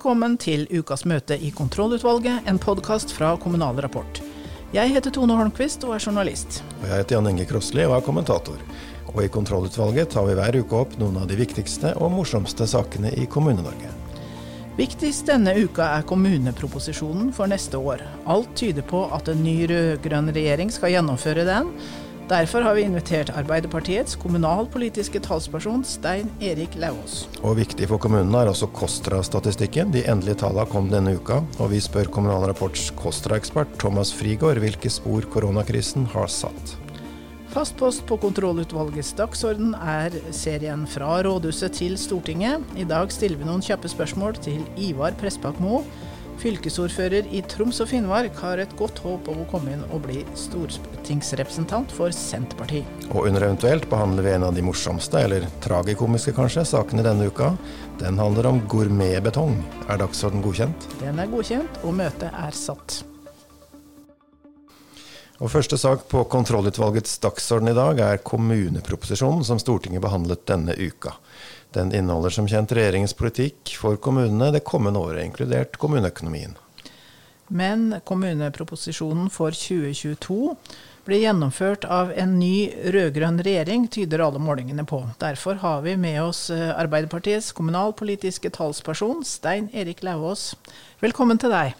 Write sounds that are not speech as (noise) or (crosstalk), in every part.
Velkommen til ukas møte i Kontrollutvalget, en podkast fra Kommunal Rapport. Jeg heter Tone Holmquist og er journalist. Og jeg heter Jan Inge Krosli og er kommentator. Og i Kontrollutvalget tar vi hver uke opp noen av de viktigste og morsomste sakene i Kommune-Norge. Viktigst denne uka er kommuneproposisjonen for neste år. Alt tyder på at en ny rød-grønn regjering skal gjennomføre den. Derfor har vi invitert Arbeiderpartiets kommunalpolitiske talsperson Stein Erik Lauvås. Og viktig for kommunene er også KOSTRA-statistikken. De endelige tallene kom denne uka, og vi spør Kommunal Rapports KOSTRA-ekspert Thomas Frigård hvilke spor koronakrisen har satt. Fast post på kontrollutvalgets dagsorden er serien Fra rådhuset til Stortinget. I dag stiller vi noen kjappe spørsmål til Ivar Pressbakk Moe Fylkesordfører i Troms og Finnmark har et godt håp om å komme inn og bli stortingsrepresentant for Senterpartiet. Og under eventuelt behandler vi en av de morsomste, eller tragikomiske kanskje, sakene denne uka. Den handler om gourmetbetong. Er dagsorden godkjent? Den er godkjent, og møtet er satt. Og Første sak på kontrollutvalgets dagsorden i dag er kommuneproposisjonen som Stortinget behandlet denne uka. Den inneholder som kjent regjeringens politikk for kommunene det kommende året, inkludert kommuneøkonomien. Men kommuneproposisjonen for 2022 blir gjennomført av en ny rød-grønn regjering, tyder alle målingene på. Derfor har vi med oss eh, Arbeiderpartiets kommunalpolitiske talsperson, Stein Erik Lauvås. Velkommen til deg.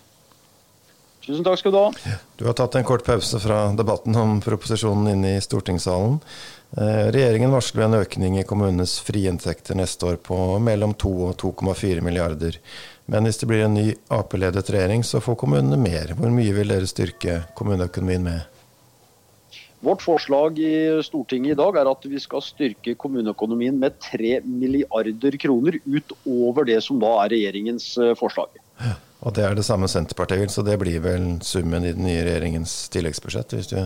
Tusen takk skal du ha. Du har tatt en kort pause fra debatten om proposisjonen inne i stortingssalen. Eh, regjeringen varsler en økning i kommunenes frie inntekter neste år på mellom 2 og 2,4 milliarder. Men hvis det blir en ny Ap-ledet regjering, så får kommunene mer. Hvor mye vil dere styrke kommuneøkonomien med? Vårt forslag i Stortinget i dag er at vi skal styrke kommuneøkonomien med 3 milliarder kroner utover det som da er regjeringens eh, forslag. Og det er det samme Senterpartiet vil, så det blir vel summen i den nye regjeringens tilleggsbudsjett, hvis du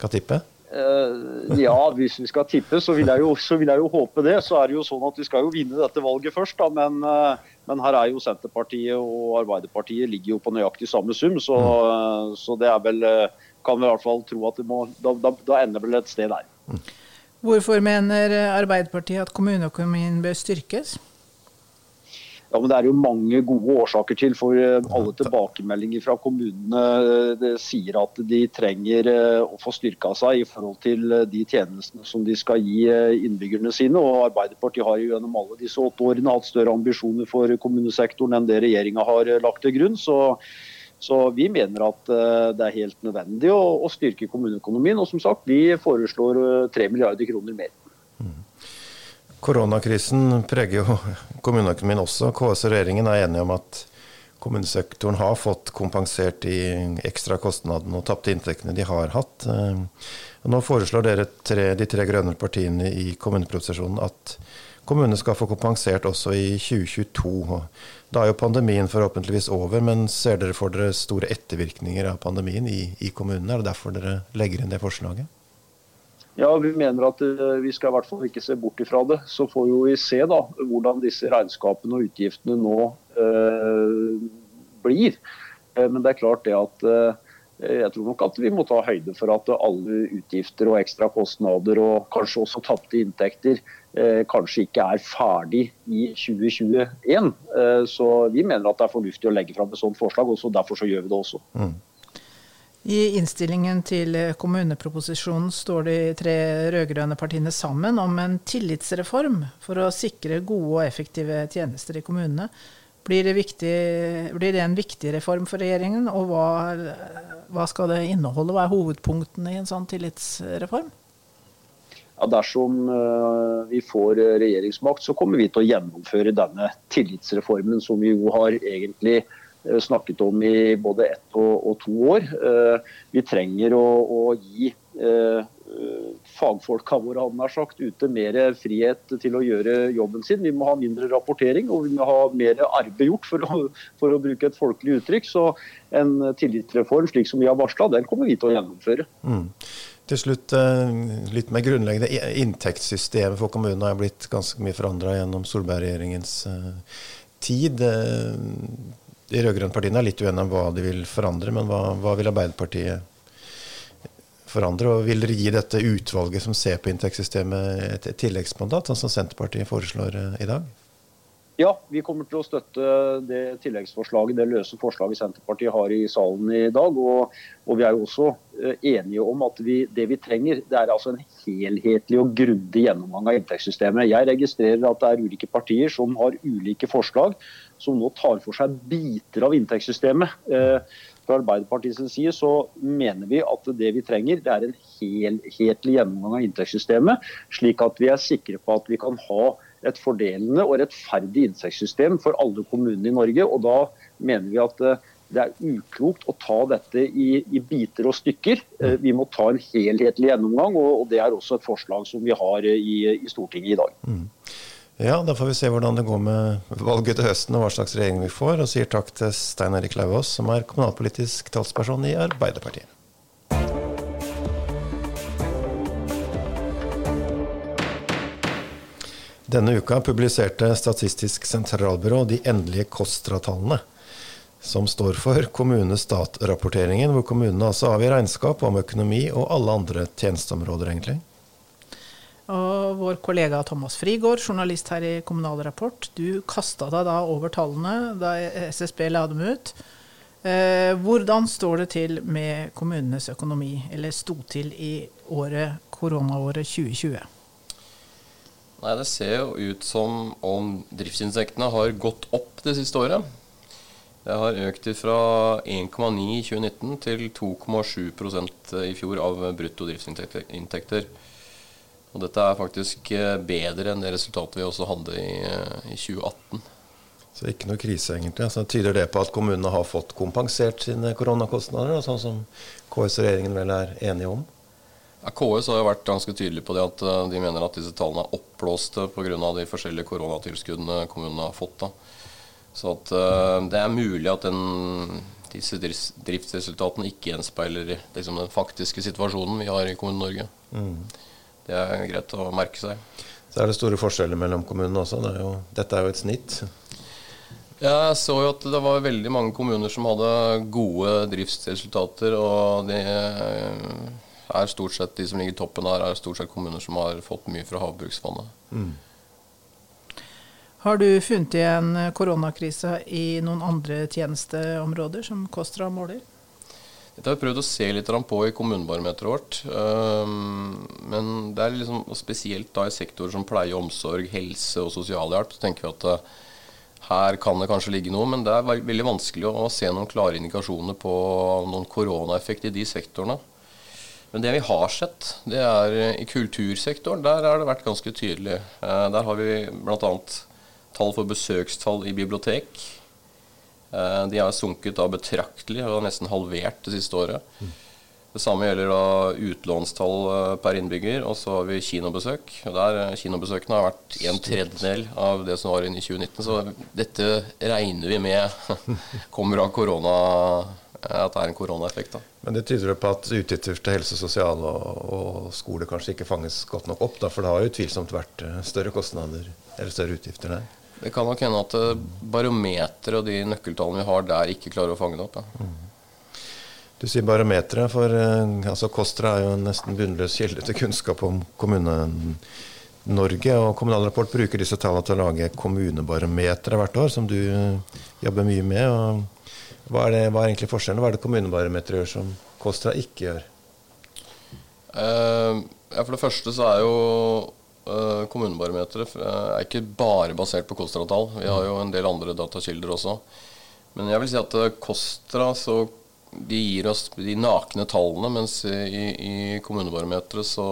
kan tippe? Uh, ja, hvis vi skal tippe, så vil, jo, så vil, jeg jo, håpe det. Så er det jo sånn at vi skal jo vinne dette valget først, da. Men, uh, men her er jo Senterpartiet og Arbeiderpartiet ligger jo på nøyaktig samme sum. Så, uh, så det er vel Kan vi i hvert fall tro at det må Da, da, da ender vel et sted der. Hvorfor mener Arbeiderpartiet at kommuneøkonomien bør styrkes? Ja, men Det er jo mange gode årsaker til. for eh, Alle tilbakemeldinger fra kommunene eh, sier at de trenger eh, å få styrka seg i forhold til de tjenestene som de skal gi innbyggerne sine. og Arbeiderpartiet har jo gjennom alle disse åtte årene hatt større ambisjoner for kommunesektoren enn det regjeringa har lagt til grunn. Så, så, vi mener at det er helt nødvendig å, å styrke kommuneøkonomien. Og som sagt, vi foreslår 3 milliarder kroner mer. Koronakrisen preger jo kommuneøkonomien også. KS og regjeringen er enige om at kommunesektoren har fått kompensert de ekstra kostnadene og tapte inntektene de har hatt. Eh, nå foreslår dere tre, de tre grønne partiene i kommuneproposisjonen at kommunene skal få kompensert også i 2022. Da er jo pandemien forhåpentligvis over, men ser dere for dere store ettervirkninger av pandemien i, i kommunene? Er det derfor dere legger inn det forslaget? Ja, Vi mener at eh, vi skal i hvert fall ikke se bort ifra det. Så får vi se da, hvordan disse regnskapene og utgiftene nå eh, blir. Eh, men det er klart det at eh, jeg tror nok at vi må ta høyde for at alle utgifter og ekstra kostnader og kanskje også tapte inntekter eh, kanskje ikke er ferdig i 2021. Eh, så vi mener at det er fornuftig å legge fram et sånt forslag, og derfor så gjør vi det også. Mm. I innstillingen til kommuneproposisjonen står de tre rød-grønne partiene sammen om en tillitsreform for å sikre gode og effektive tjenester i kommunene. Blir det, viktig, blir det en viktig reform for regjeringen, og hva, hva, skal det inneholde? Hva er hovedpunktene i en sånn tillitsreform? Ja, dersom uh, vi får regjeringsmakt, så kommer vi til å gjennomføre denne tillitsreformen, som vi jo har egentlig Eh, snakket om i både ett og, og to år. Eh, vi trenger å, å gi eh, fagfolka våre hadde sagt, ute mer frihet til å gjøre jobben sin. Vi må ha mindre rapportering og vi må ha mer arbeid gjort, for å, for å bruke et folkelig uttrykk. Så en tillitsreform slik som vi har varsla, den kommer vi til å gjennomføre. Mm. Til slutt, litt mer grunnleggende. Inntektssystemet for kommunene har blitt ganske mye forandra gjennom Solberg-regjeringens tid. De rød-grønne partiene er litt uenige om hva de vil forandre, men hva, hva vil Arbeiderpartiet forandre? Og vil dere gi dette utvalget som ser på inntektssystemet et, et tilleggsmandat, sånn som Senterpartiet foreslår eh, i dag? Ja, vi kommer til å støtte det tilleggsforslaget, det løse forslaget Senterpartiet har i salen i dag. Og, og vi er jo også eh, enige om at vi, det vi trenger, det er altså en helhetlig og grundig gjennomgang av inntektssystemet. Jeg registrerer at det er ulike partier som har ulike forslag, som nå tar for seg biter av inntektssystemet. Eh, fra Arbeiderpartiets side så mener vi at det vi trenger, det er en helhetlig gjennomgang av inntektssystemet, slik at vi er sikre på at vi kan ha et fordelende og rettferdig inntektssystem for alle kommunene i Norge. og Da mener vi at eh, det er uklokt å ta dette i, i, biter og stykker. Eh, vi må ta en helhetlig gjennomgang, og, og det er også et forslag som vi har eh, i, i Stortinget i dag. Mm. Ja, Da får vi se hvordan det går med valget til høsten og hva slags regjering vi får. Og sier takk til Stein Erik Lauvås, som er kommunalpolitisk talsperson i Arbeiderpartiet. Denne uka publiserte Statistisk sentralbyrå de endelige KOSTRA-tallene, som står for kommune-stat-rapporteringen, hvor kommunene altså avgir regnskap om økonomi og alle andre tjenesteområder, egentlig. Og vår kollega Thomas Frigård, journalist her i Kommunal Rapport, du kasta deg da over tallene da SSB la dem ut. Eh, hvordan står det til med kommunenes økonomi, eller sto til i året, koronaåret 2020? Nei, Det ser jo ut som om driftsinntektene har gått opp det siste året. Det har økt fra 1,9 i 2019 til 2,7% i fjor av brutto driftsinntekter. Og dette er faktisk eh, bedre enn det resultatet vi også hadde i, eh, i 2018. Så ikke noe krise, egentlig. Så tyder det på at kommunene har fått kompensert sine koronakostnader, sånn som KS og regjeringen vel er enige om? Ja, KS har jo vært ganske tydelig på det at eh, de mener at disse tallene er oppblåste pga. de forskjellige koronatilskuddene kommunene har fått. Da. Så at uh, det er mulig at den, disse driftsresultatene ikke gjenspeiler liksom, den faktiske situasjonen vi har i Kommune-Norge. Mm. Det er greit å merke seg. Så er det store forskjeller mellom kommunene også. Det er jo, dette er jo et snitt. Jeg så jo at det var veldig mange kommuner som hadde gode driftsresultater. og det er stort sett de som ligger i toppen her, er stort sett kommuner som har fått mye fra Havbruksfondet. Mm. Har du funnet igjen koronakrise i noen andre tjenesteområder som KOSTRA måler? Dette har vi prøvd å se litt på i kommunebarometeret vårt. Ehm, men det er liksom, spesielt da i sektorer som pleie og omsorg, helse og sosialhjelp, så tenker vi at eh, her kan det kanskje ligge noe. Men det er veldig vanskelig å se noen klare indikasjoner på noen koronaeffekt i de sektorene. Men det vi har sett, det er i kultursektoren. Der har det vært ganske tydelig. Eh, der har vi bl.a. tall for besøkstall i bibliotek. Eh, de har sunket da betraktelig, og nesten halvert det siste året. Mm. Det samme gjelder da utlånstall eh, per innbygger, og så har vi kinobesøk. Og der Kinobesøkene har vært en tredjedel av det som var inne i 2019, så dette regner vi med (laughs) kommer av korona at det er en koronaeffekt. Men det tyder på at utgifter til helse, sosial og, og, skole kanskje ikke fanges godt nok opp? Da, for det har jo utvilsomt vært eh, større kostnader eller større utgifter der? Det kan nok hende at eh, barometeret og de nøkkeltallene vi har der, ikke klarer å fange det opp. Ja. Mm. Du sier barometeret, for eh, altså, KOSTRA er jo en nesten bunnløs kilde til kunnskap om Kommune-Norge. Og Kommunal Rapport bruker disse tallene til å lage kommunebarometre hvert år, som du jobber mye med. og hva er, det, hva er egentlig forskjellen? Hva er det kommunebarometeret gjør som KOSTRA ikke gjør? Uh, ja, for det første så er jo uh, kommunebarometeret uh, ikke bare basert på KOSTRA-tall. Vi har jo en del andre datakilder også. Men jeg vil si at KOSTRA så de gir oss de nakne tallene, mens i, i kommunebarometeret så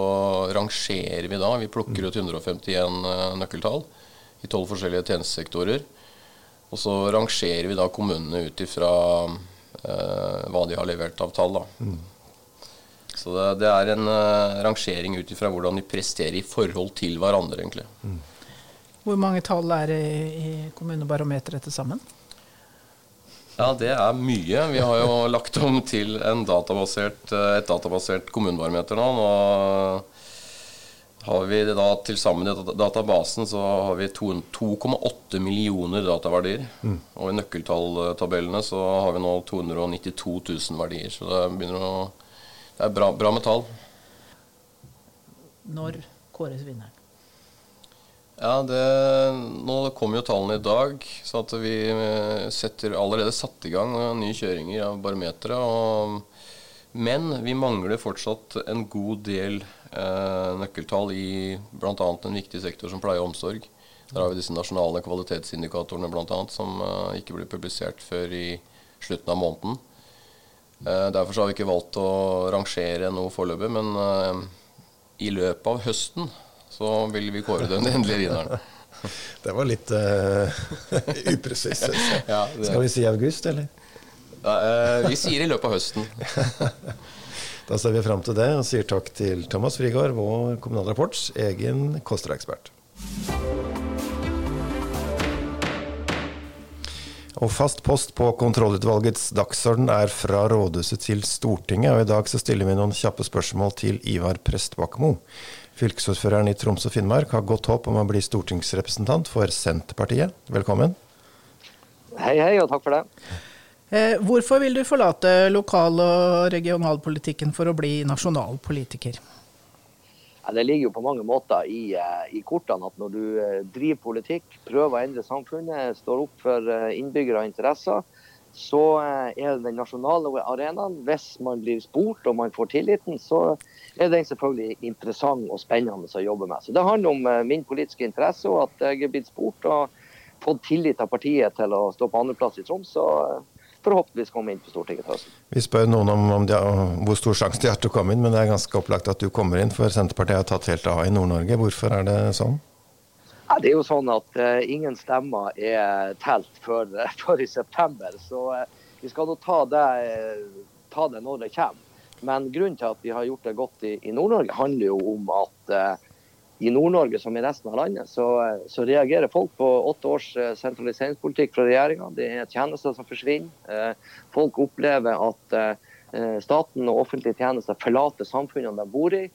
rangerer vi da. Vi plukker ut 151 nøkkeltall i tolv forskjellige tjenestesektorer. Og så rangerer vi da kommunene ut ifra eh, hva de har levert av tall. Mm. Så det, det, er en eh, rangering ut ifra hvordan de presterer i forhold til hverandre, egentlig. Mm. Hvor mange tall er det i kommunebarometeret til sammen? Ja, det er mye. Vi har jo (laughs) lagt om til databasert, eh, et databasert kommunebarometer nå. Og har vi da til sammen i databasen, så har vi 2,8 millioner dataverdier. Mm. Og i nøkkeltalltabellene så har vi nå 292 000 verdier. Så det begynner å Det er bra, bra med tall. Når kåres vinneren? Ja, det, Nå kommer jo tallene i dag, så at vi eh, setter allerede satt i gang nye kjøringer av barometeret. Men vi mangler fortsatt en god del eh, nøkkeltall i bl.a. en viktig sektor som pleie og omsorg. Der har vi disse nasjonale kvalitetsindikatorene bl.a. som eh, ikke blir publisert før i slutten av måneden. Eh, derfor har vi ikke valgt å rangere noe foreløpig, men eh, i løpet av høsten så vil vi kåre den endelige vinneren. (laughs) Det var litt uh, (laughs) upresist. ja, Skal vi si august, eller? Uh, vi sier i løpet av høsten. (laughs) da ser vi fram til det, og sier takk til Thomas Frigård, vår Kommunal Rapports egen KOSTRA-ekspert. Og fast post på kontrollutvalgets dagsorden er fra rådhuset til Stortinget, og i dag så stiller vi noen kjappe spørsmål til Ivar Prestbakmo. Fylkesordføreren i Troms og Finnmark har godt håp om å bli stortingsrepresentant for Senterpartiet. Velkommen. Hei, hei, og takk for det. Eh, hvorfor vil du forlate lokal- og regionalpolitikken for å bli nasjonalpolitiker? Det ligger jo på mange måter i, eh, i, kortene at når du eh, driver politikk, prøver å endre samfunnet, står opp for innbyggere og interesser, så er det den nasjonale arenaen, hvis man blir spurt og man får tilliten, så er den selvfølgelig interessant og spennende å jobbe med. Så Det handler om min politiske interesse og at jeg er blitt spurt og fått tillit av partiet til å stå på andreplass i Troms. Forhåpentligvis komme inn på Stortinget til høsten. Vi spør noen om, om har, hvor stor sjanse de har til å komme inn, men det er ganske opplagt at du kommer inn, for Senterpartiet har tatt helt av i Nord-Norge. Hvorfor er det sånn? Ja, det er jo sånn at uh, ingen stemmer er telt før, (laughs) før i september. Så uh, vi skal nå ta det, ta det, når det kommer. Men grunnen til at vi har gjort det godt i, i Nord-Norge, handler jo om at uh, i Nord-Norge som i resten av landet, så, så, reagerer folk på åtte års eh, sentraliseringspolitikk fra regjeringa. Det er tjenester som forsvinner. Eh, folk opplever at eh, staten og offentlige tjenester forlater samfunnene de bor i.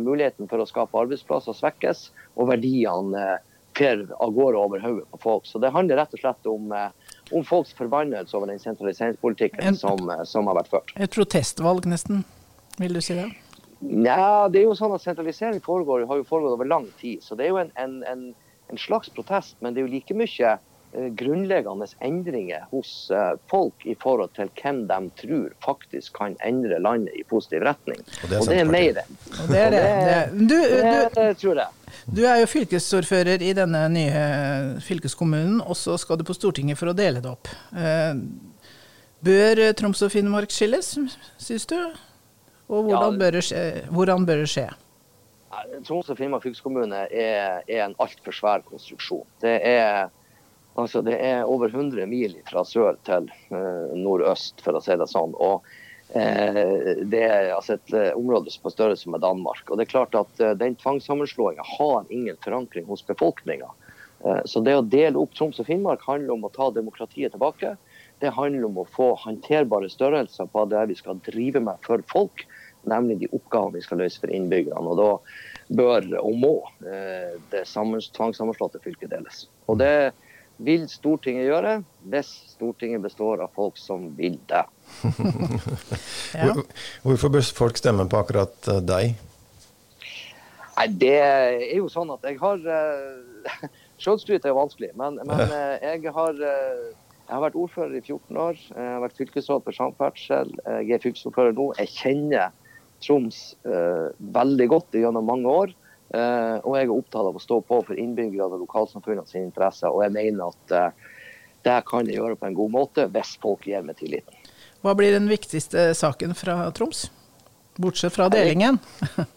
Muligheten for å skape arbeidsplasser svekkes, og verdiene fer av gårde over hodet på folk. Så Det handler rett og slett om, om folks forbannelse over den sentraliseringspolitikken som, som har vært ført. Et protestvalg, nesten, vil du si det? Nja, det er jo sånn at sentralisering foregår, har jo foregått over lang tid. Så det er jo en, en, en, en slags protest, men det er jo like mye eh, grunnleggende endringer hos eh, folk i forhold til hvem de tror faktisk kan endre landet i positiv retning. Og det er, og det er mer enn. Det er det. det. Du, du, det tror jeg. Du er jo fylkesordfører i denne nye fylkeskommunen, og så skal du på Stortinget for å dele det opp. Eh, bør Troms og Finnmark skilles, syns du? Og hvordan, ja, bør, det skje, hvordan bør det skje? Troms og Finnmark fylkeskommune er, er en altfor svær konstruksjon. Det er, altså, det er, over 100 mil fra sør til uh, nordøst, for å si det sånn. Og uh, det er altså, et uh, område på størrelse med Danmark. Og det er klart at Den tvangssammenslåinga har ingen forankring hos befolkninga. Så det å dele opp Troms og Finnmark handler om å ta demokratiet tilbake. Det handler om å få håndterbare størrelser på det vi skal drive med for folk nemlig de oppgavene vi skal løse for innbyggerne. og Da bør og må eh, det tvangssammenslåtte fylket deles. Og Det vil Stortinget gjøre hvis Stortinget består av folk som vil det. (laughs) ja. Hvorfor bør folk stemme på akkurat eh, deg? Nei, Det er jo sånn at jeg har (laughs) uh, Sjølskryt er vanskelig, men, men jeg har jeg har vært ordfører i 14 år. Jeg har vært fylkesråd for samferdsel. Jeg er fylkesordfører nå. Jeg kjenner Troms eh, veldig godt gjennom mange år. Eh, og jeg er opptatt av å stå på for innbyggerne og lokalsamfunnene sine interesser. Og jeg mener at eh, det kan jeg gjøre på en god måte hvis folk gir meg tilliten. Hva blir den viktigste saken fra Troms, bortsett fra delingen? (laughs)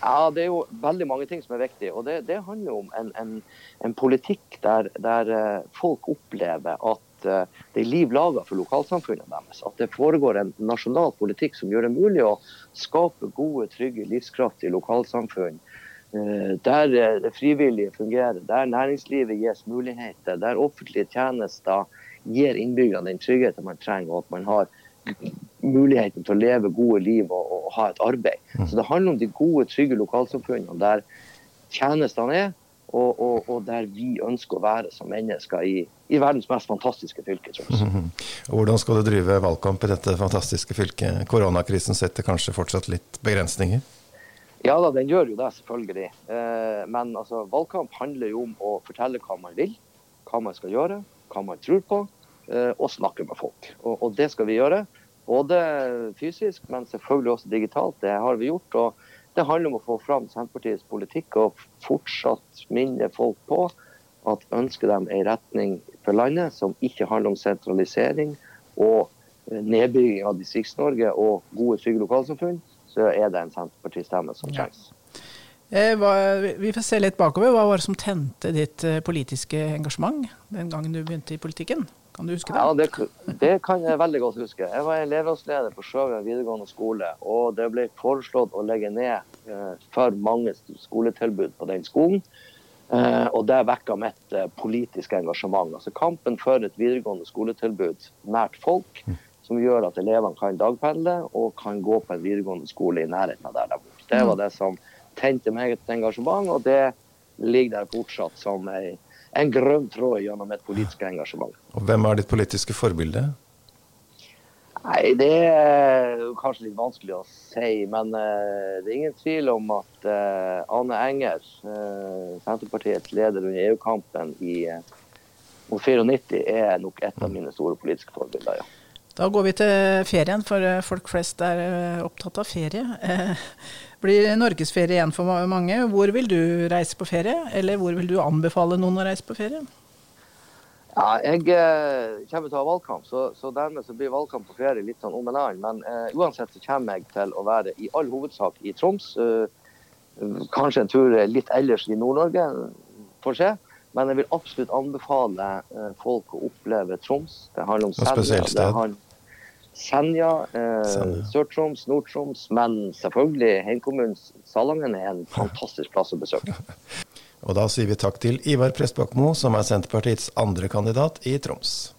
Ja, Det er jo veldig mange ting som er viktig. og Det, det handler om en, en, en politikk der, der, folk opplever at Eh, det er liv laga for lokalsamfunnet deres. At det foregår en nasjonal politikk som gjør det mulig å skape gode, trygge, livskraftige lokalsamfunn. Eh, der eh, det frivillige fungerer, der næringslivet gis muligheter, der offentlige tjenester gir innbyggerne den tryggheten man trenger, og at man har muligheten til å leve gode liv og, og ha et arbeid. Mm. Så Det handler om de gode, trygge lokalsamfunnene der tjenestene er, og, og, og, der vi ønsker å være som mennesker i, i verdens mest fantastiske fylke. Troms. Mm (laughs) -hmm. Hvordan skal du drive valgkamp i dette fantastiske fylket? Koronakrisen setter kanskje fortsatt litt begrensninger? Ja da, den gjør jo det, selvfølgelig. Eh, men altså, valgkamp handler jo om å fortelle hva man vil, hva man skal gjøre, hva man tror på, eh, og snakke med folk. Og, og, det skal vi gjøre. Både fysisk, men selvfølgelig også digitalt. Det har vi gjort. og Det handler om å få fram Senterpartiets politikk og fortsatt minne folk på at ønsker dem en retning for landet som ikke handler om sentralisering og eh, nedbygging av Distrikts-Norge og gode, trygge lokalsamfunn, så er det en Senterparti-stemme som trengs. Eh, vi får se litt bakover. Hva var det som tente ditt eh, politiske engasjement den gangen du begynte i politikken? Kan du huske det? Ja, det, det kan jeg veldig godt huske. Jeg var elevrådsleder på Sjøveien videregående skole. Og det ble foreslått å legge ned eh, for mange skoletilbud på den skolen. Eh, og det vekka mitt eh, politiske engasjement. Altså Kampen for et videregående skoletilbud nært folk, mm. som gjør at elevene kan dagpendle og kan gå på en videregående skole i nærheten av der de bor. Det var mm. det som tente meg et engasjement, og det ligger der fortsatt som ei en grønn tråd gjennom et politisk engasjement. Og Hvem er ditt politiske forbilde? Nei, Det er kanskje litt vanskelig å si, men uh, det er ingen tvil om at Anne Ane Enger, uh, Senterpartiets leder under EU-kampen i mot 94, er nok et av mine store politiske forbilder. ja. Da går vi til ferien, for folk flest er opptatt av ferie. blir norgesferie igjen for mange. Hvor vil du reise på ferie, eller hvor vil du anbefale noen å reise på ferie? Ja, jeg eh, kommer til å ha valgkamp, så, så, dermed så blir valgkamp på ferie litt sånn om en annen. Men eh, uansett så kommer jeg til å være i all hovedsak i Troms. Eh, kanskje en tur litt ellers i Nord-Norge, får se. Men jeg vil absolutt anbefale eh, folk å oppleve Troms. Det handler om Senja. Senja, eh, Sør-Troms, Nord-Troms, men selvfølgelig heimkommunen Salangen er en fantastisk plass å besøke. (laughs) Og da sier vi takk til Ivar Prestbakmo, som er Senterpartiets andre kandidat i Troms.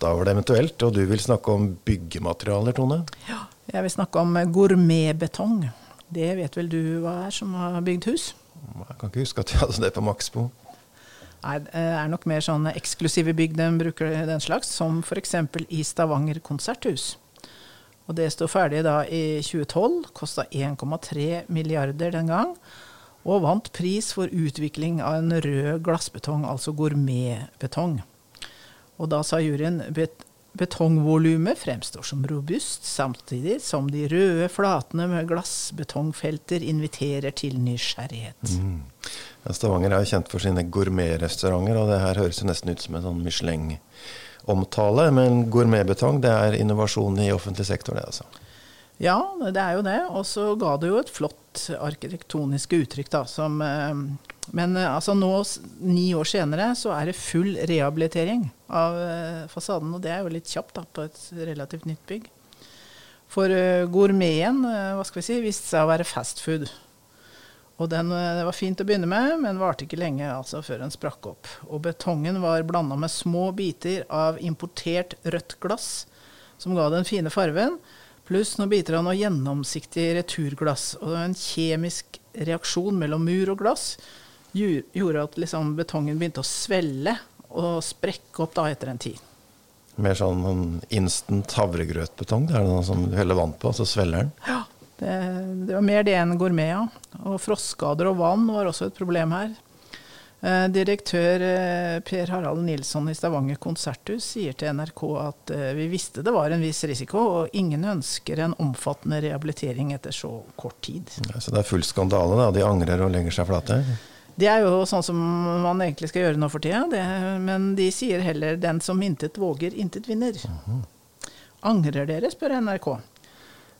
Da var det eventuelt, og du vil snakke om byggematerialer, Tone? Ja, jeg vil snakke om gourmetbetong. Det vet vel du hva er som har bygd hus? Jeg kan ikke huske at jeg hadde det på Maxbo. Nei, det er nok mer sånne eksklusive bygg de bruker den slags, som f.eks. i Stavanger konserthus. Og det sto ferdig da i 2012, kosta 1,3 milliarder den gang, og vant pris for utvikling av en rød glassbetong, altså gourmetbetong. Og da sa juryen bet betongvolumet fremstår som robust, samtidig som de røde flatene med glassbetongfelter inviterer til nysgjerrighet. Mm. Stavanger er jo kjent for sine gourmetrestauranter, og det her høres jo nesten ut som en sånn Michelin-omtale. Men gourmetbetong, det er innovasjon i offentlig sektor, det altså? Ja, det er jo det. Og så ga det jo et flott arkitektonisk uttrykk, da. Som, eh, men eh, altså nå, ni år senere, så er det full rehabilitering av eh, fasaden. Og det er jo litt kjapt da, på et relativt nytt bygg. For gourmeten, hva skal vi si, viste seg å være fastfood. Og den, eh, det var fint å begynne med, men varte ikke lenge altså, før den sprakk opp. Og betongen var blanda med små biter av importert rødt glass, som ga den fine farven, pluss noen biter av noe gjennomsiktig returglass. Og en kjemisk reaksjon mellom mur og glass gjorde at liksom, betongen begynte å svelle og sprekke opp da etter en tid. Mer sånn instant havregrøtbetong? Det er noe som du heller vann på, så svelger den? Ja, det, det, var mer det enn gourmet, ja. Og frostskader og vann var også et problem her. Eh, direktør eh, Per Harald Nilsson i Stavanger konserthus sier til NRK at eh, vi visste det var en viss risiko, og ingen ønsker en omfattende rehabilitering etter så kort tid. Ja, så det er full skandale, da? De angrer og legger seg flate? Det er jo sånn som man egentlig skal gjøre nå for tida, men de sier heller 'den som intet våger, intet vinner'. Mm -hmm. Angrer dere, spør NRK.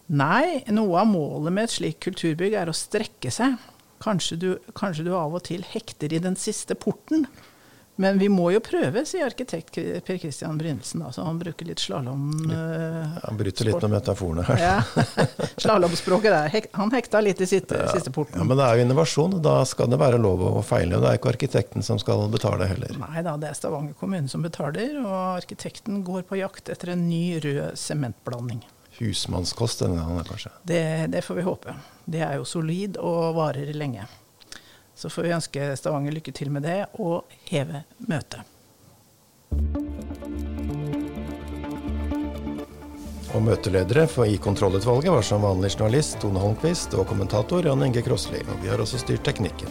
Nei, noe av målet med et slikt kulturbygg er å strekke seg. Kanskje du, kanskje du av og til hekter i den siste porten. Men vi må jo prøve, sier arkitekt Per Christian Brynildsen. Altså, han bruker litt slalåm... Uh, han bryter litt med metaforene her. ja. (laughs) Slalåmspråket der. Han hekta litt i siste, ja. siste porten. Ja, Men det er jo innovasjon, da skal det være lov å feile. Og det er ikke arkitekten som skal betale heller. Nei da, det er Stavanger kommune som betaler. Og arkitekten går på jakt etter en ny rød sementblanding husmannskost denne gangen, kanskje? Det, det, får vi håpe. Det er jo solid og varer lenge. Så får vi ønske Stavanger lykke til med det, og heve møtet. Og møteledere for i kontrollutvalget var som vanlig journalist Tone Holmquist og kommentator Jan Inge Krosli. Og vi har også styrt teknikken.